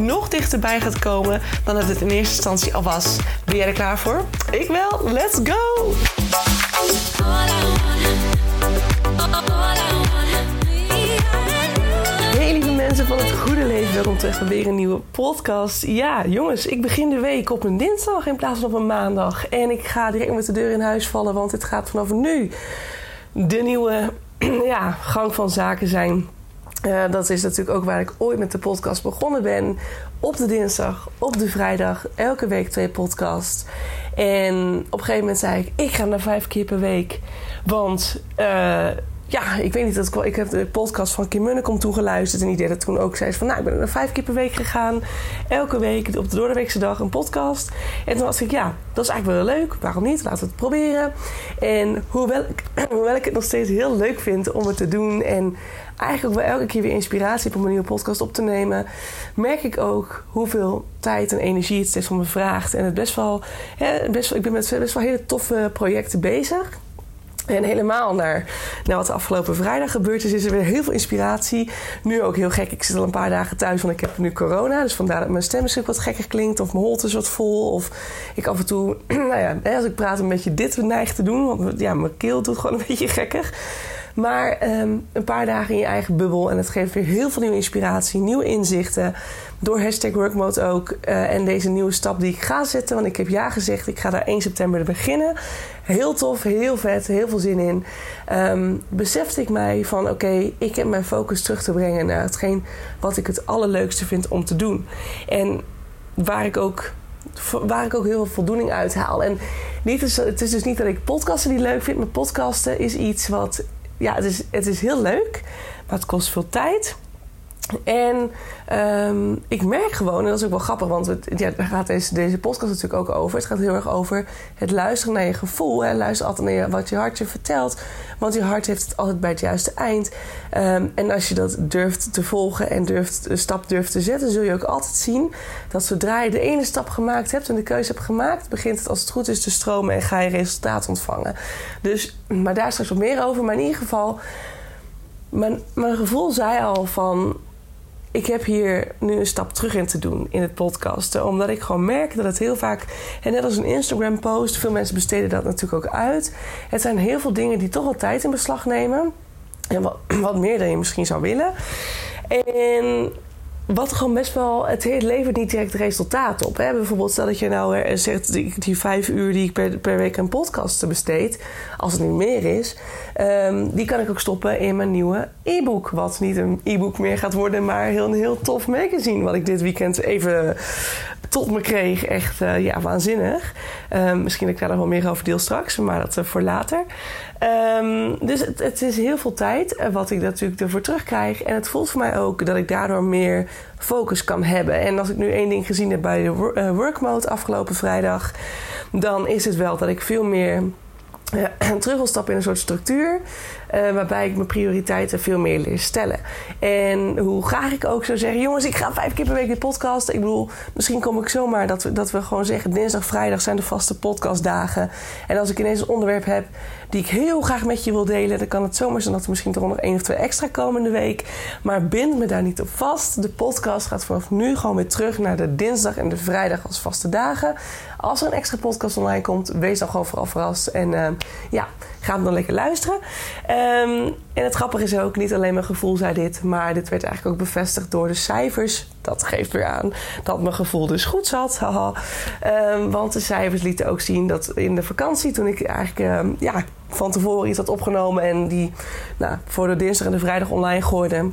nog dichterbij gaat komen dan dat het in eerste instantie al was. Ben jij er klaar voor? Ik wel. Let's go! Hey lieve mensen van het goede leven, welkom terug bij weer een nieuwe podcast. Ja, jongens, ik begin de week op een dinsdag in plaats van op een maandag. En ik ga direct met de deur in huis vallen, want het gaat vanaf nu de nieuwe ja, gang van zaken zijn. Uh, dat is natuurlijk ook waar ik ooit met de podcast begonnen ben. Op de dinsdag, op de vrijdag, elke week twee podcasts. En op een gegeven moment zei ik: ik ga naar vijf keer per week. Want uh, ja, ik weet niet, dat ik, ik heb de podcast van Kim Munnekom toegeluisterd. En die deed het toen ook. Zei van, nou, ik ben er vijf keer per week gegaan. Elke week op de doordeweekse dag een podcast. En toen was ik, ja, dat is eigenlijk wel leuk. Waarom niet? Laten we het proberen. En hoewel ik, hoewel ik het nog steeds heel leuk vind om het te doen... en eigenlijk wel elke keer weer inspiratie heb om een nieuwe podcast op te nemen... merk ik ook hoeveel tijd en energie het steeds van me vraagt. En het best wel, hè, best wel, ik ben met best wel hele toffe projecten bezig... En helemaal naar, wat de afgelopen vrijdag gebeurd is, is er weer heel veel inspiratie. Nu ook heel gek. Ik zit al een paar dagen thuis, want ik heb nu corona. Dus vandaar dat mijn stem misschien wat gekker klinkt. Of mijn holte is wat vol. Of ik af en toe, nou ja, als ik praat een beetje dit neig te doen. Want ja, mijn keel doet gewoon een beetje gekker. Maar um, een paar dagen in je eigen bubbel. En het geeft weer heel veel nieuwe inspiratie, nieuwe inzichten. Door hashtag workmode ook. Uh, en deze nieuwe stap die ik ga zetten. Want ik heb ja gezegd, ik ga daar 1 september beginnen. Heel tof, heel vet, heel veel zin in. Um, besefte ik mij van oké, ik heb mijn focus terug te brengen naar hetgeen wat ik het allerleukste vind om te doen. En waar ik ook waar ik ook heel veel voldoening uit haal. En niet het is dus niet dat ik podcasten niet leuk vind, maar podcasten is iets wat ja, het is, het is heel leuk, maar het kost veel tijd. En um, ik merk gewoon, en dat is ook wel grappig, want het, ja, daar gaat deze, deze podcast natuurlijk ook over. Het gaat heel erg over het luisteren naar je gevoel. Hè. Luister altijd naar wat je hart je vertelt, want je hart heeft het altijd bij het juiste eind. Um, en als je dat durft te volgen en durft, een stap durft te zetten, zul je ook altijd zien dat zodra je de ene stap gemaakt hebt en de keuze hebt gemaakt, begint het als het goed is te stromen en ga je resultaat ontvangen. Dus, maar daar straks wat meer over. Maar in ieder geval, mijn, mijn gevoel zei al van ik heb hier nu een stap terug in te doen in het podcasten. Omdat ik gewoon merk dat het heel vaak, en net als een Instagram-post, veel mensen besteden dat natuurlijk ook uit. Het zijn heel veel dingen die toch wel tijd in beslag nemen. En wat, wat meer dan je misschien zou willen. En wat gewoon best wel, het levert niet direct resultaat op. Hè? Bijvoorbeeld, stel dat je nou zegt, die, die vijf uur die ik per, per week aan podcast besteed, als het niet meer is, um, die kan ik ook stoppen in mijn nieuwe e-book. Wat niet een e-book meer gaat worden, maar heel, een heel tof magazine. Wat ik dit weekend even tot me kreeg. Echt uh, ja, waanzinnig. Um, misschien dat ik daar wel meer over deel straks, maar dat uh, voor later. Um, dus het, het, is heel veel tijd uh, wat ik natuurlijk ervoor terugkrijg. En het voelt voor mij ook dat ik daardoor meer focus kan hebben. En als ik nu één ding gezien heb bij de workmode afgelopen vrijdag, dan is het wel dat ik veel meer uh, terug wil stappen in een soort structuur. Uh, waarbij ik mijn prioriteiten veel meer leer stellen. En hoe graag ik ook zou zeggen: jongens, ik ga vijf keer per week de podcast. Ik bedoel, misschien kom ik zomaar dat we, dat we gewoon zeggen: dinsdag, vrijdag zijn de vaste podcastdagen. En als ik ineens een onderwerp heb die ik heel graag met je wil delen, dan kan het zomaar zijn dat er misschien toch nog één of twee extra komende week. Maar bind me daar niet op vast. De podcast gaat vanaf nu gewoon weer terug naar de dinsdag en de vrijdag als vaste dagen. Als er een extra podcast online komt, wees dan gewoon vooral verrast. En uh, ja, ga hem dan lekker luisteren. Um, en het grappige is ook, niet alleen mijn gevoel zei dit, maar dit werd eigenlijk ook bevestigd door de cijfers. Dat geeft weer aan dat mijn gevoel dus goed zat. Haha. Um, want de cijfers lieten ook zien dat in de vakantie, toen ik eigenlijk um, ja, van tevoren iets had opgenomen en die nou, voor de dinsdag en de vrijdag online gooide.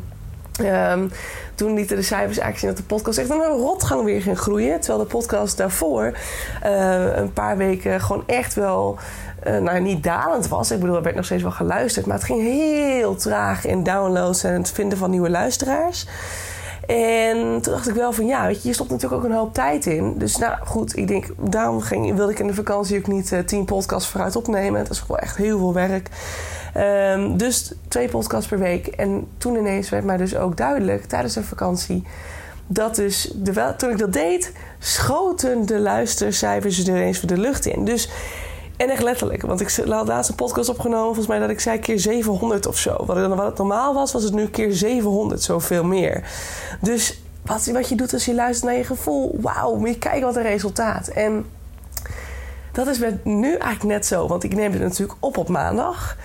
Um, toen lieten de cijfers eigenlijk zien dat de podcast echt een rotgang weer ging groeien. Terwijl de podcast daarvoor uh, een paar weken gewoon echt wel uh, niet dalend was. Ik bedoel, er werd nog steeds wel geluisterd. Maar het ging heel traag in downloads en het vinden van nieuwe luisteraars. En toen dacht ik wel van ja, weet je, je stopt natuurlijk ook een hoop tijd in. Dus nou goed, ik denk, daarom ging, wilde ik in de vakantie ook niet uh, tien podcasts vooruit opnemen. Dat is wel echt heel veel werk. Um, dus twee podcasts per week. En toen ineens werd mij dus ook duidelijk tijdens de vakantie dat dus, de, toen ik dat deed, schoten de luistercijfers er ineens voor de lucht in. Dus, en echt letterlijk, want ik had laatst een podcast opgenomen, volgens mij dat ik zei keer 700 of zo. Wat, het normaal was, was het nu keer 700, zoveel meer. Dus wat, wat je doet als je luistert naar je gevoel, wauw, moet je kijken wat een resultaat. En dat is nu eigenlijk net zo, want ik neem het natuurlijk op op maandag.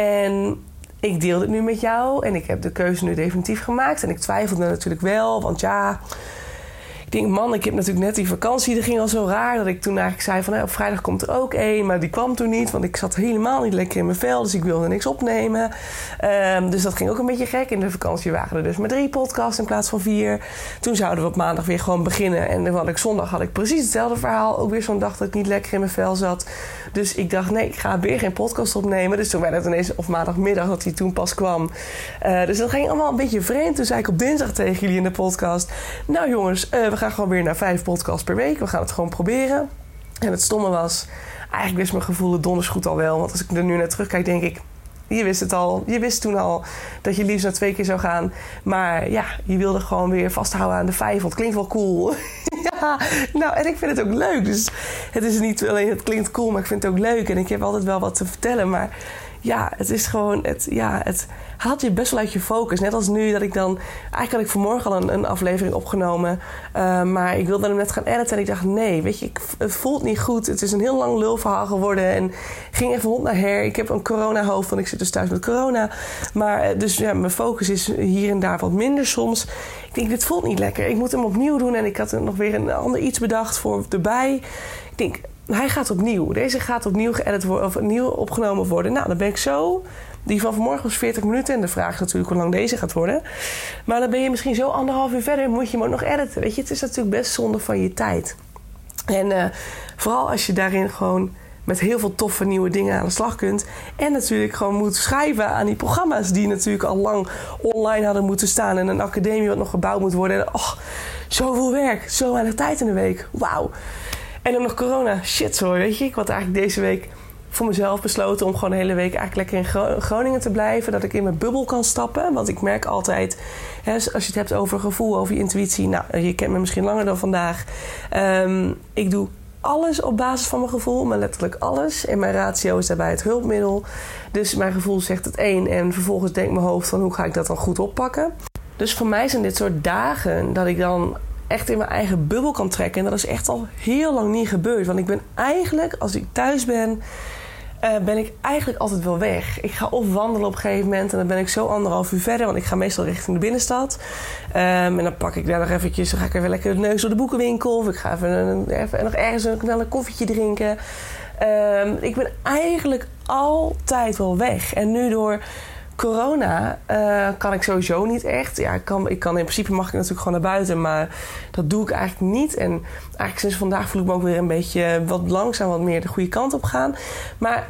En ik deel het nu met jou en ik heb de keuze nu definitief gemaakt. En ik twijfelde natuurlijk wel, want ja, ik denk, man, ik heb natuurlijk net die vakantie. Dat ging al zo raar dat ik toen eigenlijk zei van... op vrijdag komt er ook één, maar die kwam toen niet. Want ik zat helemaal niet lekker in mijn vel, dus ik wilde niks opnemen. Um, dus dat ging ook een beetje gek. In de vakantie waren er dus maar drie podcasts in plaats van vier. Toen zouden we op maandag weer gewoon beginnen. En dan had ik zondag had ik precies hetzelfde verhaal. Ook weer zo'n dag dat ik niet lekker in mijn vel zat. Dus ik dacht, nee, ik ga weer geen podcast opnemen. Dus toen werd het ineens of maandagmiddag dat hij toen pas kwam. Uh, dus dat ging allemaal een beetje vreemd. Toen zei ik op dinsdag tegen jullie in de podcast... Nou jongens, uh, we gaan gewoon weer naar vijf podcasts per week. We gaan het gewoon proberen. En het stomme was, eigenlijk wist mijn gevoel donders goed al wel. Want als ik er nu naar terugkijk, denk ik, je wist het al. Je wist toen al dat je liefst naar twee keer zou gaan. Maar ja, je wilde gewoon weer vasthouden aan de vijf. Want het klinkt wel cool. ja, nou, en ik vind het ook leuk. Dus het is niet alleen, het klinkt cool, maar ik vind het ook leuk. En ik heb altijd wel wat te vertellen. Maar ja, het is gewoon, het, ja, het haalt je best wel uit je focus. Net als nu dat ik dan, eigenlijk had ik vanmorgen al een, een aflevering opgenomen, uh, maar ik wilde hem net gaan editen en ik dacht, nee, weet je, ik, het voelt niet goed. Het is een heel lang lulverhaal geworden en ging even hond naar her. Ik heb een corona-hoofd, want ik zit dus thuis met corona. Maar uh, dus ja, mijn focus is hier en daar wat minder soms. Ik denk, dit voelt niet lekker. Ik moet hem opnieuw doen en ik had nog weer een ander iets bedacht voor erbij. Ik denk, hij gaat opnieuw. Deze gaat opnieuw geëdit worden of opnieuw opgenomen worden. Nou, dan ben ik zo. Die van vanmorgen was 40 minuten. En de vraag is natuurlijk hoe lang deze gaat worden. Maar dan ben je misschien zo anderhalf uur verder. Moet je hem ook nog editen. Weet je, het is natuurlijk best zonde van je tijd. En uh, vooral als je daarin gewoon met heel veel toffe nieuwe dingen aan de slag kunt. En natuurlijk gewoon moet schrijven aan die programma's die natuurlijk al lang online hadden moeten staan. En een academie wat nog gebouwd moet worden. En oh, zoveel werk, zo weinig tijd in de week. Wauw. En dan nog corona. Shit, zo weet je. Ik had eigenlijk deze week voor mezelf besloten om gewoon de hele week eigenlijk lekker in Groningen te blijven. Dat ik in mijn bubbel kan stappen. Want ik merk altijd, hè, als je het hebt over gevoel, over je intuïtie. Nou, je kent me misschien langer dan vandaag. Um, ik doe alles op basis van mijn gevoel, maar letterlijk alles. En mijn ratio is daarbij het hulpmiddel. Dus mijn gevoel zegt het één en vervolgens denkt mijn hoofd van hoe ga ik dat dan goed oppakken. Dus voor mij zijn dit soort dagen dat ik dan echt in mijn eigen bubbel kan trekken. En dat is echt al heel lang niet gebeurd. Want ik ben eigenlijk, als ik thuis ben, uh, ben ik eigenlijk altijd wel weg. Ik ga of wandelen op een gegeven moment en dan ben ik zo anderhalf uur verder, want ik ga meestal richting de binnenstad. Um, en dan pak ik daar nog eventjes, dan ga ik even lekker de neus door de boekenwinkel of ik ga even, even nog ergens een, een koffietje drinken. Um, ik ben eigenlijk altijd wel weg. En nu door corona uh, kan ik sowieso niet echt. Ja, ik kan, ik kan in principe mag ik natuurlijk gewoon naar buiten, maar dat doe ik eigenlijk niet. En eigenlijk sinds vandaag voel ik me ook weer een beetje wat langzaam, wat meer de goede kant op gaan. Maar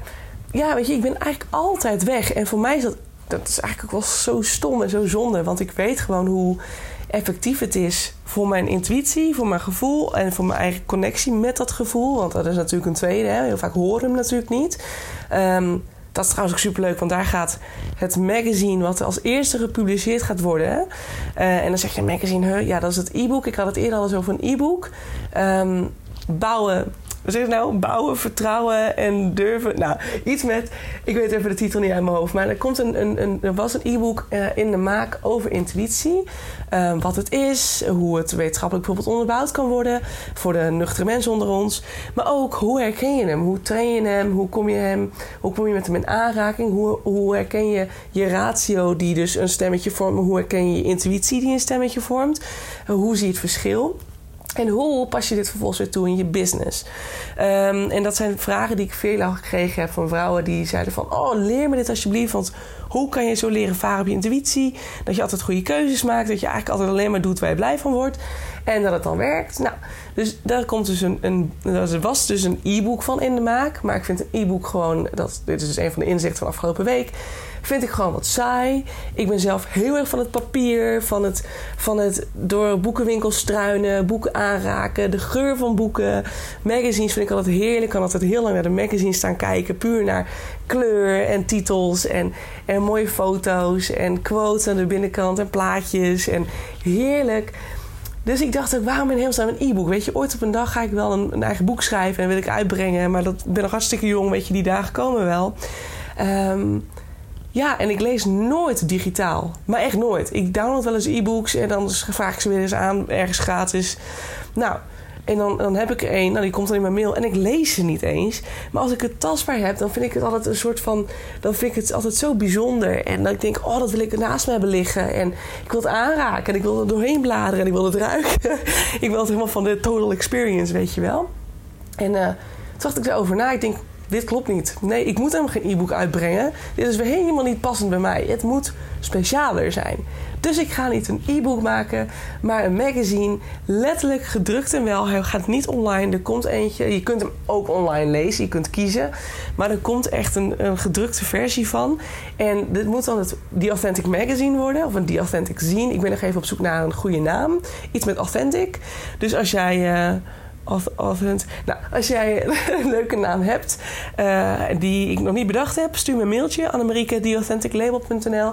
ja, weet je, ik ben eigenlijk altijd weg. En voor mij is dat, dat is eigenlijk ook wel zo stom en zo zonde. Want ik weet gewoon hoe effectief het is voor mijn intuïtie, voor mijn gevoel en voor mijn eigen connectie met dat gevoel. Want dat is natuurlijk een tweede. Hè? Heel vaak horen hem natuurlijk niet. Um, dat is trouwens ook superleuk, want daar gaat het magazine wat als eerste gepubliceerd gaat worden. Uh, en dan zeg je magazine, ja, dat is het e-book. Ik had het eerder al eens over een e-book. Um, bouwen wat zeg je nou? Bouwen, vertrouwen en durven. Nou, iets met. Ik weet even de titel niet uit mijn hoofd. Maar er, komt een, een, een er was een e-book uh, in de maak over intuïtie. Uh, wat het is, hoe het wetenschappelijk bijvoorbeeld onderbouwd kan worden. Voor de nuchtere mensen onder ons. Maar ook hoe herken je hem? Hoe train je hem? Hoe kom je, hem, hoe kom je met hem in aanraking? Hoe, hoe herken je je ratio die dus een stemmetje vormt? Hoe herken je je intuïtie die een stemmetje vormt? Uh, hoe zie je het verschil? En hoe pas je dit vervolgens weer toe in je business? Um, en dat zijn vragen die ik veel gekregen heb van vrouwen die zeiden van... oh, leer me dit alsjeblieft, want hoe kan je zo leren varen op je intuïtie? Dat je altijd goede keuzes maakt, dat je eigenlijk altijd alleen maar doet waar je blij van wordt. En dat het dan werkt. Nou, dus daar komt dus een, een er was dus een e-book van in de maak. Maar ik vind een e-book gewoon, dat, dit is dus een van de inzichten van afgelopen week vind ik gewoon wat saai. Ik ben zelf heel erg van het papier, van het, van het door boekenwinkels struinen, boeken aanraken, de geur van boeken. Magazines vind ik altijd heerlijk. Ik kan altijd heel lang naar de magazines staan kijken, puur naar kleur en titels en, en mooie foto's en quotes aan de binnenkant en plaatjes en heerlijk. Dus ik dacht ook, waarom in hemelsnaam een e-book? Weet je, ooit op een dag ga ik wel een, eigen boek schrijven en wil ik uitbrengen. Maar dat ben nog hartstikke jong, weet je, die dagen komen wel. Um, ja, en ik lees nooit digitaal. Maar echt nooit. Ik download wel eens e-books en dan vraag ik ze weer eens aan, ergens gratis. Nou, en dan, dan heb ik er één, nou die komt dan in mijn mail en ik lees ze niet eens. Maar als ik het tastbaar heb, dan vind ik het altijd een soort van. Dan vind ik het altijd zo bijzonder. En dan denk ik, oh, dat wil ik naast me hebben liggen. En ik wil het aanraken en ik wil er doorheen bladeren en ik wil het ruiken. ik wil het helemaal van de total experience, weet je wel. En uh, toen dacht ik erover na. Ik denk, dit klopt niet. Nee, ik moet helemaal geen e-book uitbrengen. Dit is weer helemaal niet passend bij mij. Het moet specialer zijn. Dus ik ga niet een e-book maken, maar een magazine. Letterlijk gedrukt en wel. Hij gaat niet online. Er komt eentje. Je kunt hem ook online lezen. Je kunt kiezen. Maar er komt echt een, een gedrukte versie van. En dit moet dan het The Authentic Magazine worden. Of een The Authentic Zine. Ik ben nog even op zoek naar een goede naam. Iets met authentic. Dus als jij... Uh, nou, als jij een leuke naam hebt uh, die ik nog niet bedacht heb, stuur me een mailtje. Annemarieke, theauthenticlabel.nl uh,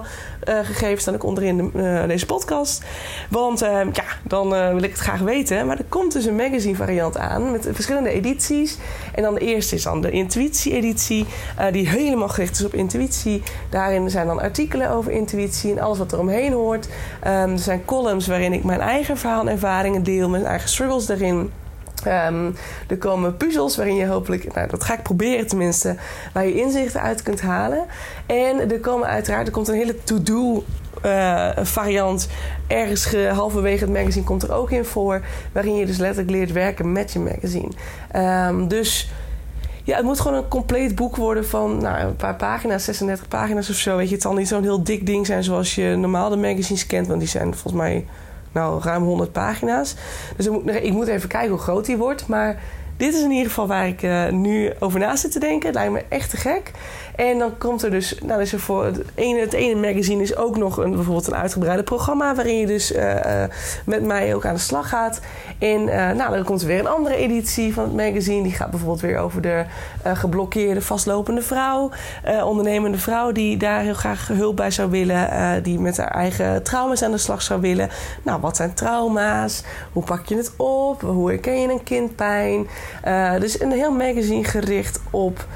Gegevens staan ook onderin de, uh, deze podcast. Want ja, dan wil ik het graag weten. Maar er komt dus een magazine variant aan met verschillende edities. En dan de eerste is dan de intuïtie-editie, die helemaal gericht is op intuïtie. Daarin zijn dan artikelen over intuïtie en alles wat er omheen hoort. Um, er zijn columns waarin ik mijn eigen verhaal en ervaringen deel, mijn eigen struggles daarin. Um, er komen puzzels waarin je hopelijk, nou, dat ga ik proberen tenminste, waar je inzichten uit kunt halen. En er komen uiteraard, er komt een hele to-do uh, variant. Ergens halverwege het magazine komt er ook in voor, waarin je dus letterlijk leert werken met je magazine. Um, dus ja, het moet gewoon een compleet boek worden van nou, een paar pagina's, 36 pagina's of zo. Weet je, het zal niet zo'n heel dik ding zijn zoals je normaal de magazines kent, want die zijn volgens mij nou, ruim 100 pagina's. Dus ik moet, ik moet even kijken hoe groot die wordt. Maar dit is in ieder geval waar ik uh, nu over na zit te denken. Het lijkt me echt te gek. En dan komt er dus, nou, is er voor het ene, het ene magazine is ook nog een, bijvoorbeeld een uitgebreide programma waarin je dus uh, uh, met mij ook aan de slag gaat. En nou, dan komt er weer een andere editie van het magazine. Die gaat bijvoorbeeld weer over de geblokkeerde, vastlopende vrouw, ondernemende vrouw die daar heel graag hulp bij zou willen, die met haar eigen trauma's aan de slag zou willen. Nou, wat zijn trauma's? Hoe pak je het op? Hoe herken je een kindpijn? dus een heel magazine gericht op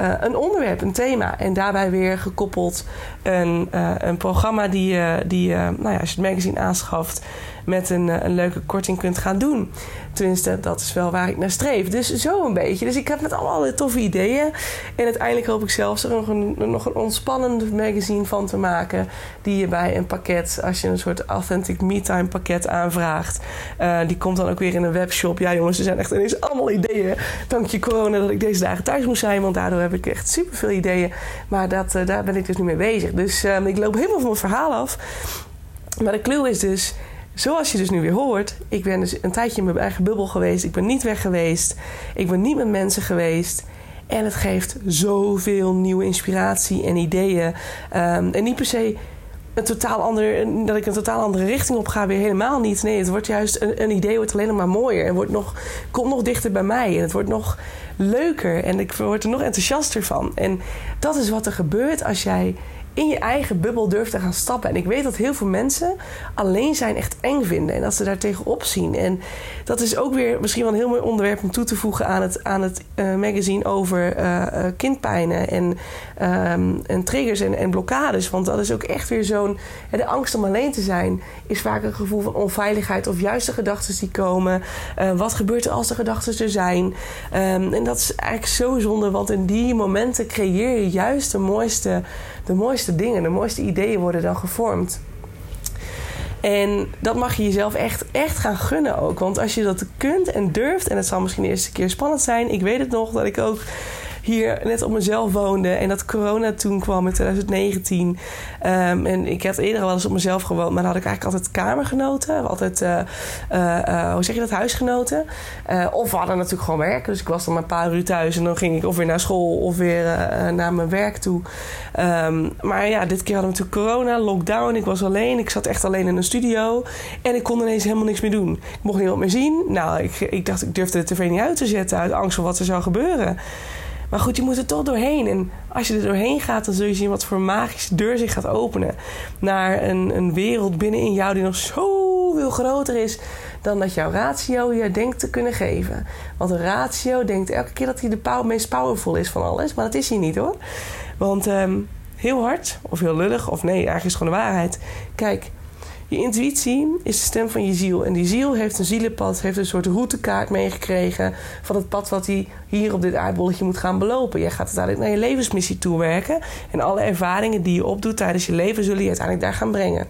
uh, een onderwerp, een thema. En daarbij weer gekoppeld een, uh, een programma die, uh, die nou ja, als je het magazine aanschaft, met een, een leuke korting kunt gaan doen. Tenminste, dat is wel waar ik naar streef. Dus zo een beetje. Dus ik heb met allemaal toffe ideeën. En uiteindelijk hoop ik zelfs er nog een, nog een ontspannend magazine van te maken. Die je bij een pakket, als je een soort Authentic Me Time pakket aanvraagt. Uh, die komt dan ook weer in een webshop. Ja jongens, er zijn echt ineens allemaal ideeën. Dank je corona dat ik deze dagen thuis moest zijn. Want daardoor heb ik echt super veel ideeën. Maar dat, uh, daar ben ik dus nu mee bezig. Dus uh, ik loop helemaal van het verhaal af. Maar de clue is dus Zoals je dus nu weer hoort, ik ben dus een tijdje in mijn eigen bubbel geweest. Ik ben niet weg geweest. Ik ben niet met mensen geweest. En het geeft zoveel nieuwe inspiratie en ideeën. Um, en niet per se een totaal ander, dat ik een totaal andere richting op ga, weer helemaal niet. Nee, het wordt juist een, een idee wordt alleen nog maar mooier en wordt nog, komt nog dichter bij mij. En het wordt nog leuker en ik word er nog enthousiaster van. En dat is wat er gebeurt als jij in je eigen bubbel durft te gaan stappen. En ik weet dat heel veel mensen alleen zijn echt eng vinden en dat ze daar tegenop zien. En dat is ook weer misschien wel een heel mooi onderwerp om toe te voegen aan het, aan het uh, magazine over uh, kindpijnen en, um, en triggers en, en blokkades. Want dat is ook echt weer zo'n. De angst om alleen te zijn is vaak een gevoel van onveiligheid of juist de gedachten die komen. Wat gebeurt er als de gedachten er zijn? Um, en dat is eigenlijk zo zonde, want in die momenten creëer je juist de mooiste de mooiste dingen, de mooiste ideeën worden dan gevormd. En dat mag je jezelf echt, echt gaan gunnen ook. Want als je dat kunt en durft, en het zal misschien de eerste keer spannend zijn. Ik weet het nog dat ik ook hier net op mezelf woonde. En dat corona toen kwam in 2019. Ehm, en ik had eerder wel eens op mezelf gewoond. Maar dan had ik eigenlijk altijd kamergenoten. Altijd, uh, uh, hoe zeg je dat, huisgenoten. of we hadden natuurlijk gewoon werken. Dus ik was dan een paar uur thuis. En dan ging ik of weer naar school of weer naar mijn werk toe. Ehm, maar ja, dit keer hadden we natuurlijk corona, lockdown. Ik was alleen. Ik zat echt alleen in een studio. En ik kon ineens helemaal niks meer doen. Ik mocht niemand meer zien. Nou, ik, ik dacht, ik durfde de tv niet uit te zetten uit angst voor wat er zou gebeuren. Maar goed, je moet er toch doorheen. En als je er doorheen gaat, dan zul je zien wat voor magische deur zich gaat openen. Naar een, een wereld binnenin jou die nog zoveel groter is dan dat jouw ratio je denkt te kunnen geven. Want een ratio denkt elke keer dat hij de meest powerful is van alles. Maar dat is hij niet hoor. Want ehm, heel hard, of heel lullig, of nee, eigenlijk is het gewoon de waarheid. Kijk, je intuïtie is de stem van je ziel. En die ziel heeft een zielenpad, heeft een soort routekaart meegekregen van het pad wat hij hier op dit aardbolletje moet gaan belopen. Jij gaat uiteindelijk naar je levensmissie toe werken. En alle ervaringen die je opdoet tijdens je leven zullen je uiteindelijk daar gaan brengen.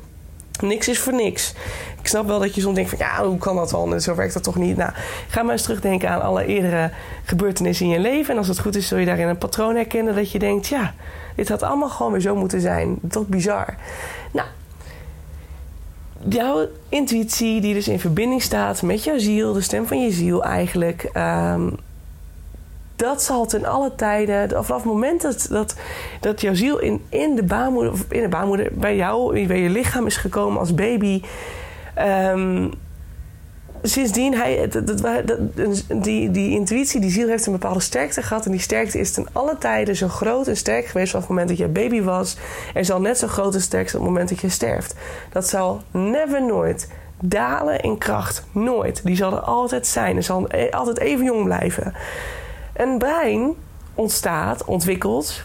Niks is voor niks. Ik snap wel dat je soms denkt van ja, hoe kan dat dan? Zo werkt dat toch niet? Nou, ga maar eens terugdenken aan alle eerdere gebeurtenissen in je leven. En als het goed is, zul je daarin een patroon herkennen dat je denkt, ja, dit had allemaal gewoon weer zo moeten zijn. Toch bizar. Nou, jouw intuïtie, die dus in verbinding staat met jouw ziel, de stem van je ziel eigenlijk. Um, dat zal ten alle tijden, vanaf het moment dat, dat, dat jouw ziel in, in, de baarmoeder, in de baarmoeder bij jou, bij je lichaam is gekomen als baby. Um, sindsdien, hij, dat, dat, die, die intuïtie, die ziel heeft een bepaalde sterkte gehad. En die sterkte is ten alle tijden zo groot en sterk geweest vanaf het moment dat je baby was. En zal net zo groot en sterk zijn op het moment dat je sterft. Dat zal never nooit dalen in kracht. Nooit. Die zal er altijd zijn. Er zal e- altijd even jong blijven. Een brein ontstaat, ontwikkelt,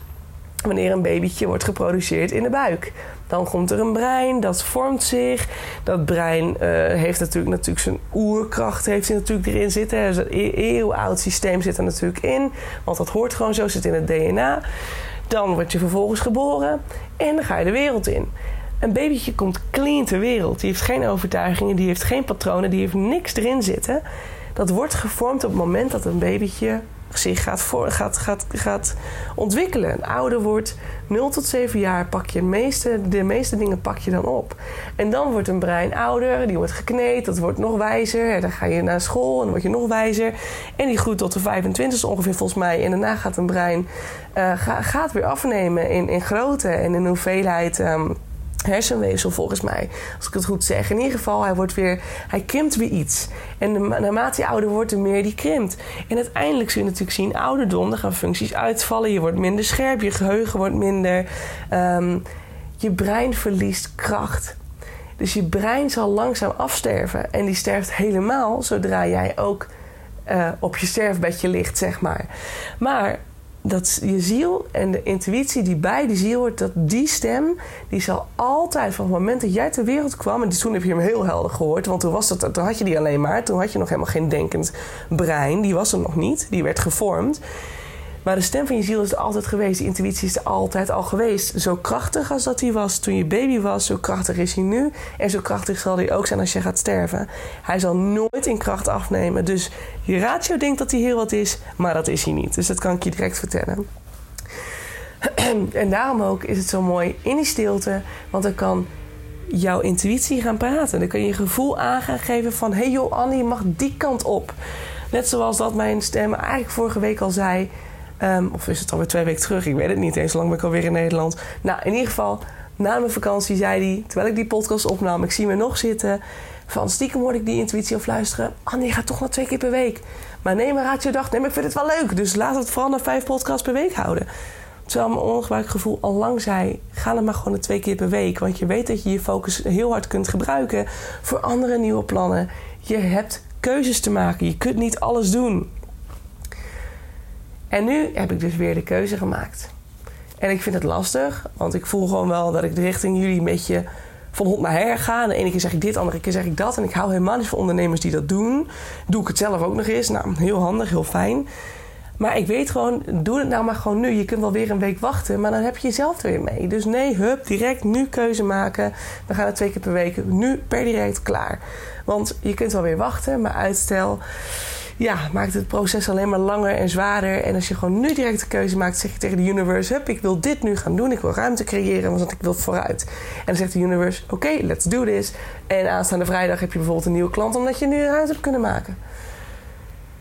wanneer een babytje wordt geproduceerd in de buik. Dan komt er een brein, dat vormt zich. Dat brein uh, heeft natuurlijk, natuurlijk zijn oerkracht heeft hij natuurlijk erin zitten. Dus een eeuwoud systeem zit er natuurlijk in. Want dat hoort gewoon zo, zit in het DNA. Dan word je vervolgens geboren en dan ga je de wereld in. Een babytje komt clean ter wereld. Die heeft geen overtuigingen, die heeft geen patronen, die heeft niks erin zitten. Dat wordt gevormd op het moment dat een babytje zich gaat, voor, gaat, gaat, gaat ontwikkelen. Ouder wordt, 0 tot 7 jaar pak je de meeste, de meeste dingen pak je dan op. En dan wordt een brein ouder, die wordt gekneed, dat wordt nog wijzer. Dan ga je naar school en dan word je nog wijzer. En die groeit tot de 25 ongeveer volgens mij. En daarna gaat een brein uh, gaat weer afnemen in, in grootte en in hoeveelheid. Um, hersenweefsel volgens mij. Als ik het goed zeg. In ieder geval, hij, wordt weer, hij krimpt weer iets. En naarmate je ouder wordt, de meer die krimpt. En uiteindelijk zul je natuurlijk zien, ouderdom, dan gaan functies uitvallen. Je wordt minder scherp, je geheugen wordt minder. Um, je brein verliest kracht. Dus je brein zal langzaam afsterven. En die sterft helemaal zodra jij ook uh, op je sterfbedje ligt, zeg maar. Maar dat je ziel en de intuïtie die bij die ziel hoort, dat die stem, die zal altijd van het moment dat jij ter wereld kwam, en toen heb je hem heel helder gehoord, want toen, was dat, toen had je die alleen maar, toen had je nog helemaal geen denkend brein, die was er nog niet, die werd gevormd. Maar de stem van je ziel is er altijd geweest. Die intuïtie is er altijd al geweest. Zo krachtig als dat hij was toen je baby was, zo krachtig is hij nu. En zo krachtig zal hij ook zijn als je gaat sterven. Hij zal nooit in kracht afnemen. Dus je ratio denkt dat hij heel wat is, maar dat is hij niet. Dus dat kan ik je direct vertellen. En daarom ook is het zo mooi in die stilte, want dan kan jouw intuïtie gaan praten. Dan kun je je gevoel aan geven van: hé hey joh, Annie, je mag die kant op. Net zoals dat mijn stem eigenlijk vorige week al zei. Um, of is het alweer twee weken terug? Ik weet het niet eens. Lang ben ik alweer in Nederland. Nou, in ieder geval, na mijn vakantie zei hij, terwijl ik die podcast opnam, ik zie me nog zitten. Van stiekem hoorde ik die intuïtie of luisteren. Annie, je gaat toch nog twee keer per week. Maar nee, maar raad je dacht, nee, maar ik vind het wel leuk. Dus laat het vooral naar vijf podcasts per week houden. Terwijl mijn ongebruikt gevoel al lang zei: ga het maar gewoon naar twee keer per week. Want je weet dat je je focus heel hard kunt gebruiken voor andere nieuwe plannen. Je hebt keuzes te maken. Je kunt niet alles doen. En nu heb ik dus weer de keuze gemaakt. En ik vind het lastig, want ik voel gewoon wel dat ik richting jullie een beetje van hond naar her ga. de ene keer zeg ik dit, de andere keer zeg ik dat. En ik hou helemaal niet van ondernemers die dat doen. Doe ik het zelf ook nog eens. Nou, heel handig, heel fijn. Maar ik weet gewoon, doe het nou maar gewoon nu. Je kunt wel weer een week wachten, maar dan heb je jezelf er weer mee. Dus nee, hup, direct nu keuze maken. We gaan het twee keer per week, nu per direct klaar. Want je kunt wel weer wachten, maar uitstel ja, maakt het proces alleen maar langer en zwaarder. En als je gewoon nu direct de keuze maakt, zeg je tegen de universe: Hup, ik wil dit nu gaan doen. Ik wil ruimte creëren, want ik wil vooruit. En dan zegt de universe: Oké, let's do this. En aanstaande vrijdag heb je bijvoorbeeld een nieuwe klant, omdat je nu ruimte hebt kunnen maken.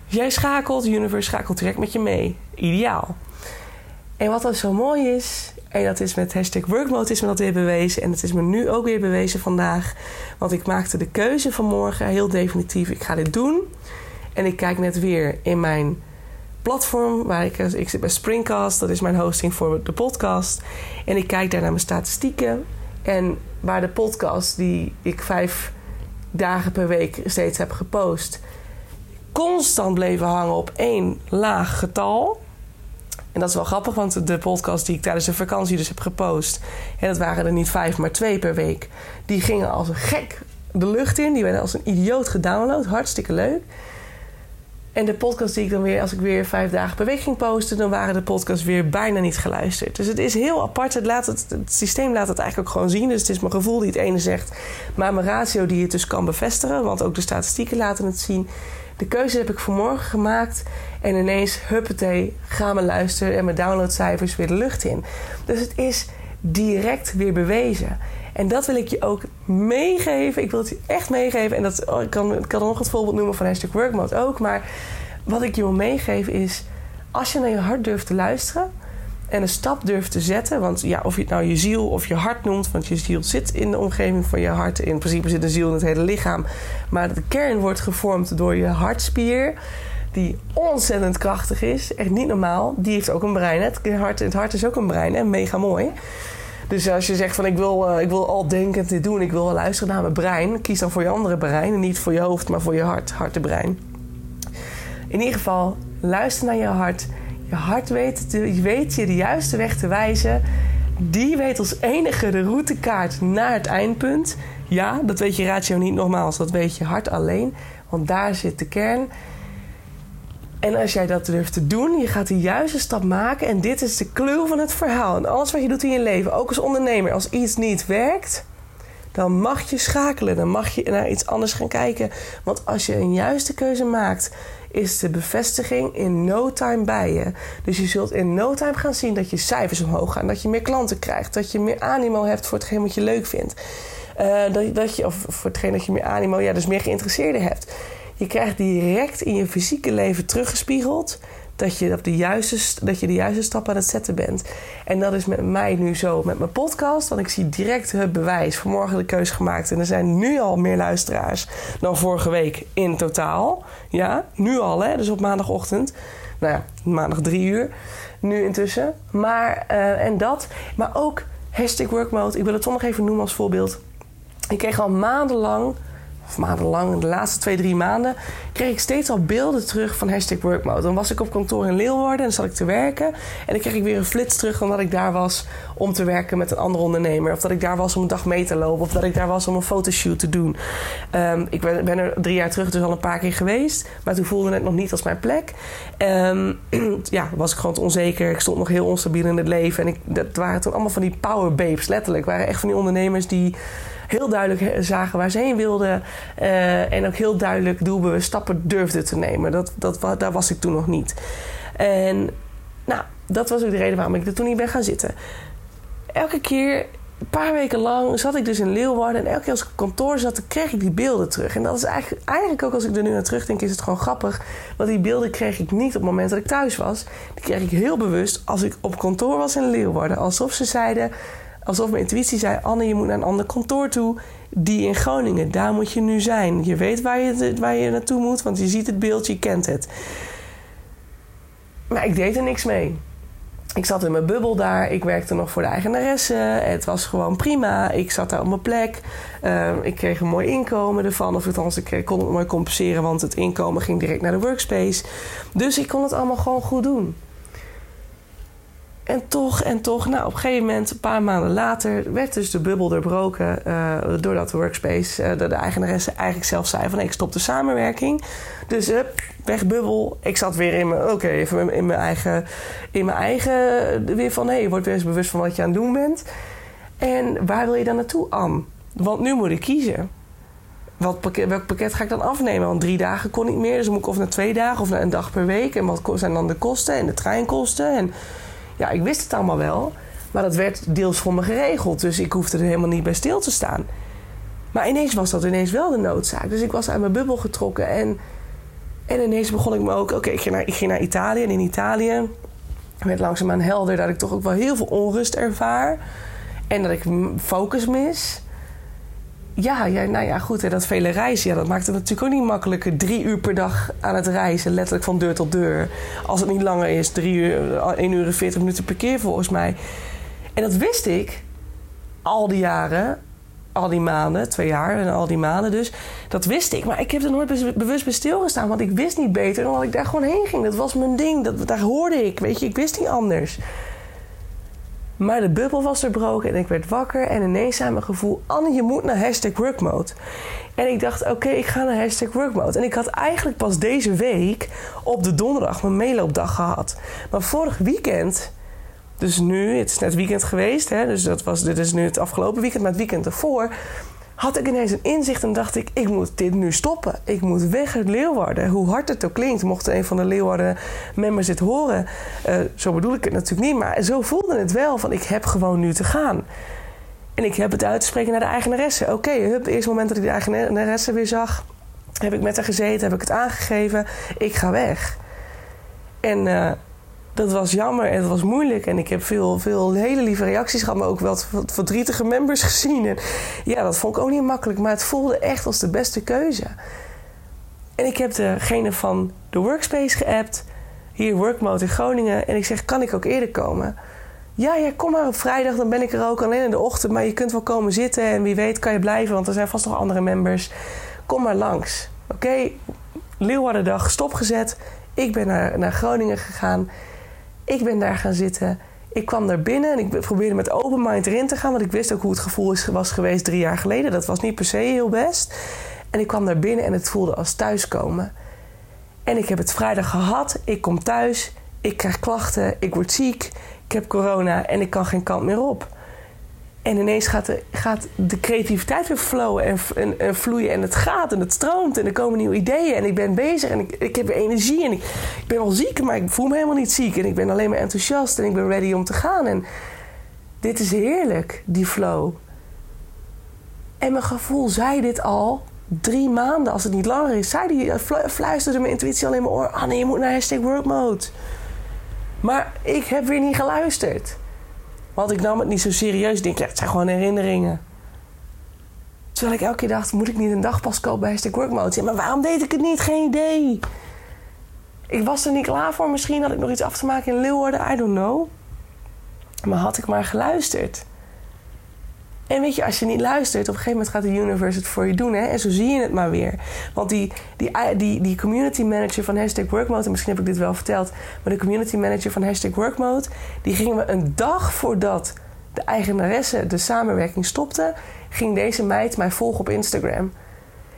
Jij schakelt, de universe schakelt direct met je mee. Ideaal. En wat dan zo mooi is, en dat is met hashtag workmode is me dat weer bewezen. En het is me nu ook weer bewezen vandaag. Want ik maakte de keuze vanmorgen heel definitief. Ik ga dit doen. En ik kijk net weer in mijn platform. Waar ik, ik zit bij Springcast. Dat is mijn hosting voor de podcast. En ik kijk daar naar mijn statistieken. En waar de podcast die ik vijf dagen per week steeds heb gepost... constant bleven hangen op één laag getal en dat is wel grappig, want de podcast die ik tijdens de vakantie dus heb gepost... en dat waren er niet vijf, maar twee per week... die gingen als een gek de lucht in. Die werden als een idioot gedownload. Hartstikke leuk. En de podcast die ik dan weer, als ik weer vijf dagen per week posten, dan waren de podcasts weer bijna niet geluisterd. Dus het is heel apart. Het, laat het, systeem laat het eigenlijk ook gewoon zien. Dus het is mijn gevoel die het ene zegt, maar mijn ratio die het dus kan bevestigen. Want ook de statistieken laten het zien. De keuze heb ik vanmorgen gemaakt. En ineens, huppatee, gaan we luisteren en mijn downloadcijfers weer de lucht in. Dus het is direct weer bewezen. En dat wil ik je ook meegeven. Ik wil het je echt meegeven. En dat, oh, ik, kan, ik kan nog het voorbeeld noemen van hashtag workmode ook. Maar wat ik je wil meegeven is... als je naar je hart durft te luisteren... en een stap durft te zetten... want ja, of je het nou je ziel of je hart noemt... want je ziel zit in de omgeving van je hart. In principe zit een ziel in het hele lichaam. Maar de kern wordt gevormd door je hartspier die ontzettend krachtig is. Echt niet normaal. Die heeft ook een brein. Het hart, het hart is ook een brein. En mega mooi. Dus als je zegt van ik wil, uh, ik wil al denkend dit doen. Ik wil luisteren naar mijn brein. Kies dan voor je andere brein. En niet voor je hoofd, maar voor je hart. Hartebrein. In ieder geval, luister naar je hart. Je hart weet, weet je de juiste weg te wijzen. Die weet als enige de routekaart naar het eindpunt. Ja, dat weet je ratio niet nogmaals. Dat weet je hart alleen. Want daar zit de kern. En als jij dat durft te doen, je gaat de juiste stap maken. En dit is de clue van het verhaal. En alles wat je doet in je leven, ook als ondernemer, als iets niet werkt, dan mag je schakelen. Dan mag je naar iets anders gaan kijken. Want als je een juiste keuze maakt, is de bevestiging in no time bij je. Dus je zult in no time gaan zien dat je cijfers omhoog gaan. Dat je meer klanten krijgt. Dat je meer animo hebt voor hetgeen wat je leuk vindt. Uh, dat, dat je, of voor hetgeen dat je meer animo, ja, dus meer geïnteresseerden hebt. Je krijgt direct in je fysieke leven teruggespiegeld dat je, op de juiste, dat je de juiste stap aan het zetten bent. En dat is met mij nu zo met mijn podcast. Want ik zie direct het bewijs. Vanmorgen de keuze gemaakt. En er zijn nu al meer luisteraars dan vorige week in totaal. Ja, nu al, hè? Dus op maandagochtend. Nou ja, maandag drie uur. Nu intussen. Maar, uh, en dat. Maar ook hashtag workmode. Ik wil het toch nog even noemen als voorbeeld. Ik kreeg al maandenlang of maandenlang, de laatste twee, drie maanden, kreeg ik steeds al beelden terug van hashtag workmode. Dan was ik op kantoor in Leeuwarden en zat ik te werken. En dan kreeg ik weer een flits terug omdat ik daar was om te werken met een andere ondernemer. Of dat ik daar was om een dag mee te lopen. Of dat ik daar was om een fotoshoot te doen. Um, ik ben, ben, er drie jaar terug dus al een paar keer geweest. Maar toen voelde het nog niet als mijn plek. Um, ja, was ik gewoon onzeker. Ik stond nog heel onstabiel in het leven. En ik, dat waren toen allemaal van die power babes, letterlijk. waren echt van die ondernemers die heel duidelijk zagen waar ze heen wilden. Uh, en ook heel duidelijk doelbewust stappen durfden te nemen. Dat, dat, daar was ik toen nog niet. En nou, dat was ook de reden waarom ik er toen niet ben gaan zitten. Elke keer, een paar weken lang, zat ik dus in Leeuwarden. En elke keer als ik op kantoor zat, kreeg ik die beelden terug. En dat is eigenlijk, eigenlijk ook als ik er nu naar terugdenk, is het gewoon grappig. Want die beelden kreeg ik niet op het moment dat ik thuis was. Die kreeg ik heel bewust als ik op kantoor was in Leeuwarden. Alsof ze zeiden alsof mijn intuïtie zei: Anne, je moet naar een ander kantoor toe. Die in Groningen, daar moet je nu zijn. Je weet waar je, waar je naartoe moet, want je ziet het beeld, je kent het. Maar ik deed er niks mee. Ik zat in mijn bubbel daar. Ik werkte nog voor de eigenaresse. Het was gewoon prima. Ik zat daar op mijn plek. Ehm, ik kreeg een mooi inkomen ervan. Of althans, ik kon het mooi compenseren, want het inkomen ging direct naar de workspace. Dus ik kon het allemaal gewoon goed doen. En toch en toch, nou op een gegeven moment, een paar maanden later, werd dus de bubbel doorbroken. Uh, doordat de workspace, uh, de, de eigenaresse eigenlijk zelf zei van ik stop de samenwerking. Dus up, weg bubbel. Ik zat weer in mijn, oké, even in mijn eigen, in mijn eigen, weer van hé, hey, word weer eens bewust van wat je aan het doen bent. En waar wil je dan naartoe, Anne? Want nu moet ik kiezen. wat welk pakket ga ik dan afnemen? Want drie dagen kon niet meer. Dus moet ik of naar twee dagen of naar een dag per week. En wat zijn dan de kosten en de treinkosten? En ja, ik wist het allemaal wel. Maar dat werd deels voor me geregeld. Dus ik hoefde er helemaal niet bij stil te staan. Maar ineens was dat ineens wel de noodzaak. Dus ik was uit mijn bubbel getrokken. En, en ineens begon ik me ook... Oké, ik, ging naar, ik ging naar Italië. En in Italië werd langzaamaan helder dat ik toch ook wel heel veel onrust ervaar. En dat ik focus mis. Ja, ja, nou ja, goed. Dat vele reizen, ja, dat maakt het natuurlijk ook niet makkelijker. Drie uur per dag aan het reizen, letterlijk van deur tot deur. Als het niet langer is, drie uur, 1 uur en 40 minuten per keer volgens mij. En dat wist ik al die jaren, al die maanden, twee jaar en al die maanden dus. Dat wist ik, maar ik heb er nooit bewust bij stilgestaan. Want ik wist niet beter dan dat ik daar gewoon heen ging. Dat was mijn ding, dat, daar hoorde ik, weet je. Ik wist niet anders. Maar de bubbel was doorbroken en ik werd wakker. En ineens zei mijn gevoel... Anne, je moet naar hashtag workmode. En ik dacht, oké, ik ga naar hashtag workmode. En ik had eigenlijk pas deze week op de donderdag mijn meeloopdag gehad. Maar vorig weekend... Dus nu, het is net weekend geweest, hè, dus dat was, dit is nu het afgelopen weekend, maar het weekend ervoor had ik ineens een inzicht en dacht ik: ik moet dit nu stoppen. Ik moet weg uit Leeuwarden. Hoe hard het ook klinkt, mocht een van de Leeuwarden members dit horen. Uh, zo bedoel ik het natuurlijk niet, maar zo voelde het wel: van ik heb gewoon nu te gaan. En ik heb het uit te spreken naar de eigenaresse. Oké, okay, het eerste moment dat ik de eigenaresse weer zag, heb ik met haar gezeten, heb ik het aangegeven. Ik ga weg. En. Uh, dat was jammer en het was moeilijk. En ik heb veel, veel hele lieve reacties gehad, maar ook wat verdrietige members gezien. En ja, dat vond ik ook niet makkelijk, maar het voelde echt als de beste keuze. En ik heb degene van de Workspace geappt, hier Workmode in Groningen. En ik zeg, kan ik ook eerder komen? Ja, ja, kom maar op vrijdag, dan ben ik er ook alleen in de ochtend. Maar je kunt wel komen zitten en wie weet kan je blijven, want er zijn vast nog andere members. Kom maar langs. Oké, okay? Leeuwardendag stopgezet. Ik ben naar, naar Groningen gegaan. Ik ben daar gaan zitten. Ik kwam daar binnen en ik probeerde met open mind erin te gaan. Want ik wist ook hoe het gevoel was geweest drie jaar geleden. Dat was niet per se heel best. En ik kwam daar binnen en het voelde als thuiskomen. En ik heb het vrijdag gehad. Ik kom thuis. Ik krijg klachten. Ik word ziek. Ik heb corona en ik kan geen kant meer op. En ineens gaat de, gaat de creativiteit weer flowen en, en, en, vloeien. En het gaat en het stroomt. En er komen nieuwe ideeën. En ik ben bezig en ik, ik heb energie. En ik, ik ben wel ziek, maar ik voel me helemaal niet ziek. En ik ben alleen maar enthousiast en ik ben ready om te gaan. En dit is heerlijk, die flow. En mijn gevoel zei dit al drie maanden, als het niet langer is. Zei die, fluisterde mijn intuïtie al in mijn oor. Nee, je moet naar hashtag work mode. Maar ik heb weer niet geluisterd. Want ik nam het niet zo serieus. Ik denk, het zijn gewoon herinneringen. Terwijl ik elke keer dacht, moet ik niet een dagpas kopen bij Hashtag Workmode? Maar waarom deed ik het niet? Geen idee. Ik was er niet klaar voor. Misschien had ik nog iets af te maken in Leeuwarden. I don't know. Maar had ik maar geluisterd. En weet je, als je niet luistert, op een gegeven moment gaat de universe het voor je doen. Hè? En zo zie je het maar weer. Want die, die, die, die community manager van Hashtag Workmode, en misschien heb ik dit wel verteld, maar de community manager van Hashtag Workmode, die gingen een dag voordat de eigenaresse de samenwerking stopte, ging deze meid mij volgen op Instagram.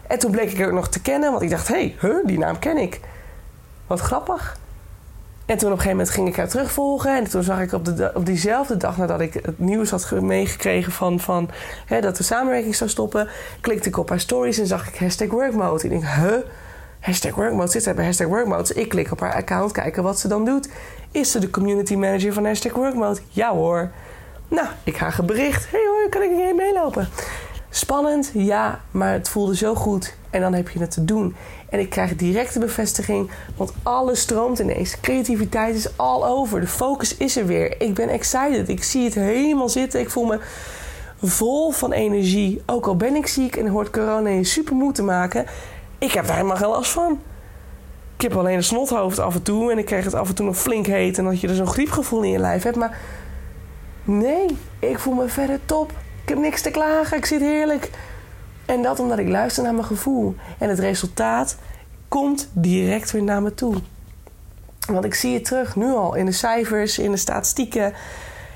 En toen bleek ik ook nog te kennen, want ik dacht, hé, hey, die naam ken ik. Wat grappig. En toen op een gegeven moment ging ik haar terugvolgen. En toen zag ik op, de, op diezelfde dag nadat ik het nieuws had meegekregen van, van hè, dat de samenwerking zou stoppen, klikte ik op haar stories en zag ik hashtag workmode. Ik denk, huh? Hashtag workmode zit zij bij hashtag workmode. Ik klik op haar account, kijken wat ze dan doet. Is ze de community manager van hashtag workmode? Ja hoor. Nou, ik ga bericht. Hey hoor, kan ik hier meelopen? Spannend, ja, maar het voelde zo goed. En dan heb je het te doen. En ik krijg directe bevestiging, want alles stroomt ineens. Creativiteit is all over. De focus is er weer. Ik ben excited. Ik zie het helemaal zitten. Ik voel me vol van energie. Ook al ben ik ziek en hoort corona je super moe te maken. Ik heb daar helemaal geen last van. Ik heb alleen een snothoofd af en toe. En ik krijg het af en toe nog flink heet. En dat je er zo'n griepgevoel in je lijf hebt. Maar nee, ik voel me verder top. Ik heb niks te klagen. Ik zit heerlijk. En dat omdat ik luister naar mijn gevoel. En het resultaat komt direct weer naar me toe. Want ik zie het terug nu al in de cijfers, in de statistieken.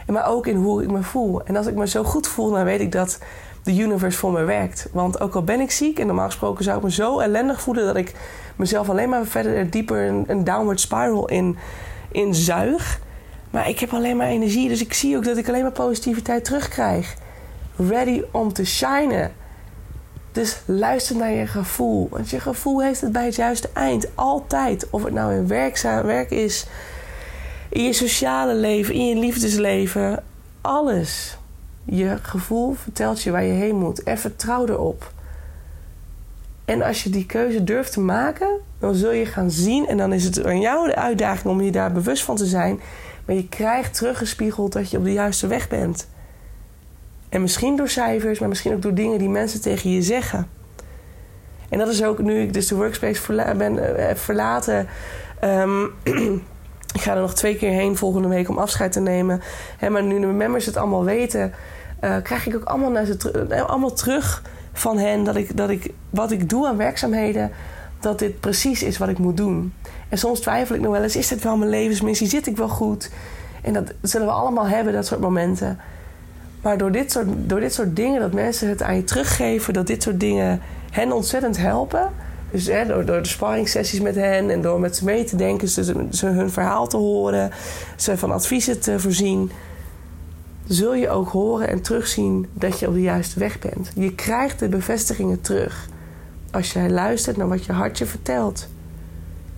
Maar ook in hoe ik me voel. En als ik me zo goed voel, dan weet ik dat de universe voor me werkt. Want ook al ben ik ziek, en normaal gesproken zou ik me zo ellendig voelen dat ik mezelf alleen maar verder dieper een, een downward spiral in, in zuig. Maar ik heb alleen maar energie, dus ik zie ook dat ik alleen maar positiviteit terugkrijg. Ready om te shinen. Dus luister naar je gevoel. Want je gevoel heeft het bij het juiste eind. Altijd. Of het nou in werkzaam, werk is, in je sociale leven, in je liefdesleven. Alles. Je gevoel vertelt je waar je heen moet. En vertrouw erop. En als je die keuze durft te maken, dan zul je gaan zien. En dan is het aan jou de uitdaging om je daar bewust van te zijn. Maar je krijgt teruggespiegeld dat je op de juiste weg bent. En misschien door cijfers, maar misschien ook door dingen die mensen tegen je zeggen. En dat is ook nu ik dus de workspace ben, uh, heb verlaten. Um, ik ga er nog twee keer heen volgende week om afscheid te nemen. He, maar nu de members het allemaal weten, uh, krijg ik ook allemaal, naar ze allemaal terug van hen dat ik, dat ik wat ik doe aan werkzaamheden, dat dit precies is wat ik moet doen. En soms twijfel ik nog wel eens: is dit wel mijn levensmissie? Zit ik wel goed? En dat zullen we allemaal hebben, dat soort momenten. Maar door dit, soort, door dit soort dingen, dat mensen het aan je teruggeven, dat dit soort dingen hen ontzettend helpen. Dus hè, door, door de sparringssessies met hen en door met ze mee te denken, ze, ze hun verhaal te horen, ze van adviezen te voorzien, zul je ook horen en terugzien dat je op de juiste weg bent. Je krijgt de bevestigingen terug als jij luistert naar wat je hartje vertelt.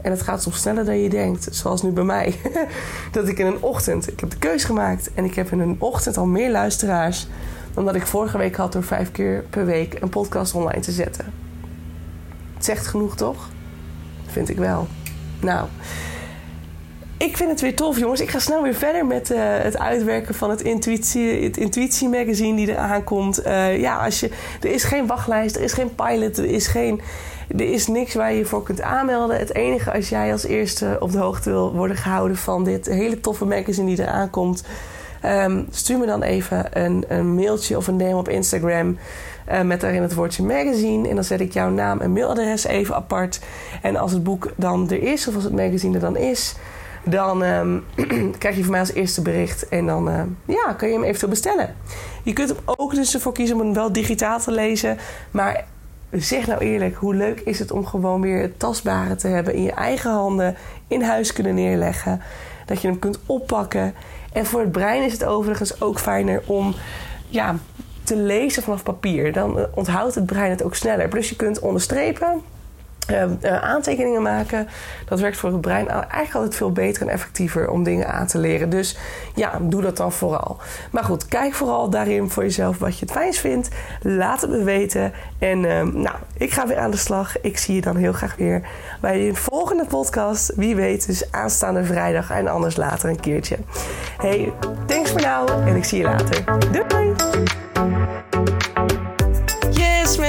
En het gaat soms sneller dan je denkt. Zoals nu bij mij. dat ik in een ochtend... Ik heb de keus gemaakt. En ik heb in een ochtend al meer luisteraars... dan dat ik vorige week had door vijf keer per week een podcast online te zetten. Het zegt genoeg, toch? Vind ik wel. Nou... Ik vind het weer tof, jongens. Ik ga snel weer verder met uh, het uitwerken van het Intuïtie, het Intuïtie magazine die eraan komt. Uh, ja, als je, er is geen wachtlijst, er is geen pilot, er is geen er is niks waar je je voor kunt aanmelden. Het enige als jij als eerste op de hoogte wil worden gehouden van dit hele toffe magazine die eraan komt. Um, stuur me dan even een, een, mailtje of een DM op Instagram. Uh, met daarin het woordje magazine. En dan zet ik jouw naam en mailadres even apart. En als het boek dan er is, of als het magazine er dan is, dan um, krijg je van mij als eerste bericht. En dan uh, ja, kan je hem eventueel bestellen. Je kunt hem ook dus ervoor kiezen om hem wel digitaal te lezen. Maar zeg nou eerlijk, hoe leuk is het om gewoon weer het tastbare te hebben in je eigen handen, in huis kunnen neerleggen. Dat je hem kunt oppakken. En voor het brein is het overigens ook fijner om ja, te lezen vanaf papier. Dan eh, onthoudt het brein het ook sneller. Plus je kunt onderstrepen uh, uh, aantekeningen maken. Dat werkt voor het brein eigenlijk altijd veel beter en effectiever om dingen aan te leren. Dus ja, doe dat dan vooral. Maar goed, kijk vooral daarin voor jezelf wat je het fijnst vindt. Laat het me weten. En uh, nou, ik ga weer aan de slag. Ik zie je dan heel graag weer bij de volgende podcast. Wie weet, dus aanstaande vrijdag en anders later een keertje. Hey, thanks voor nou en ik zie je later. Doei!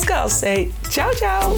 podcast. Say ciao, ciao.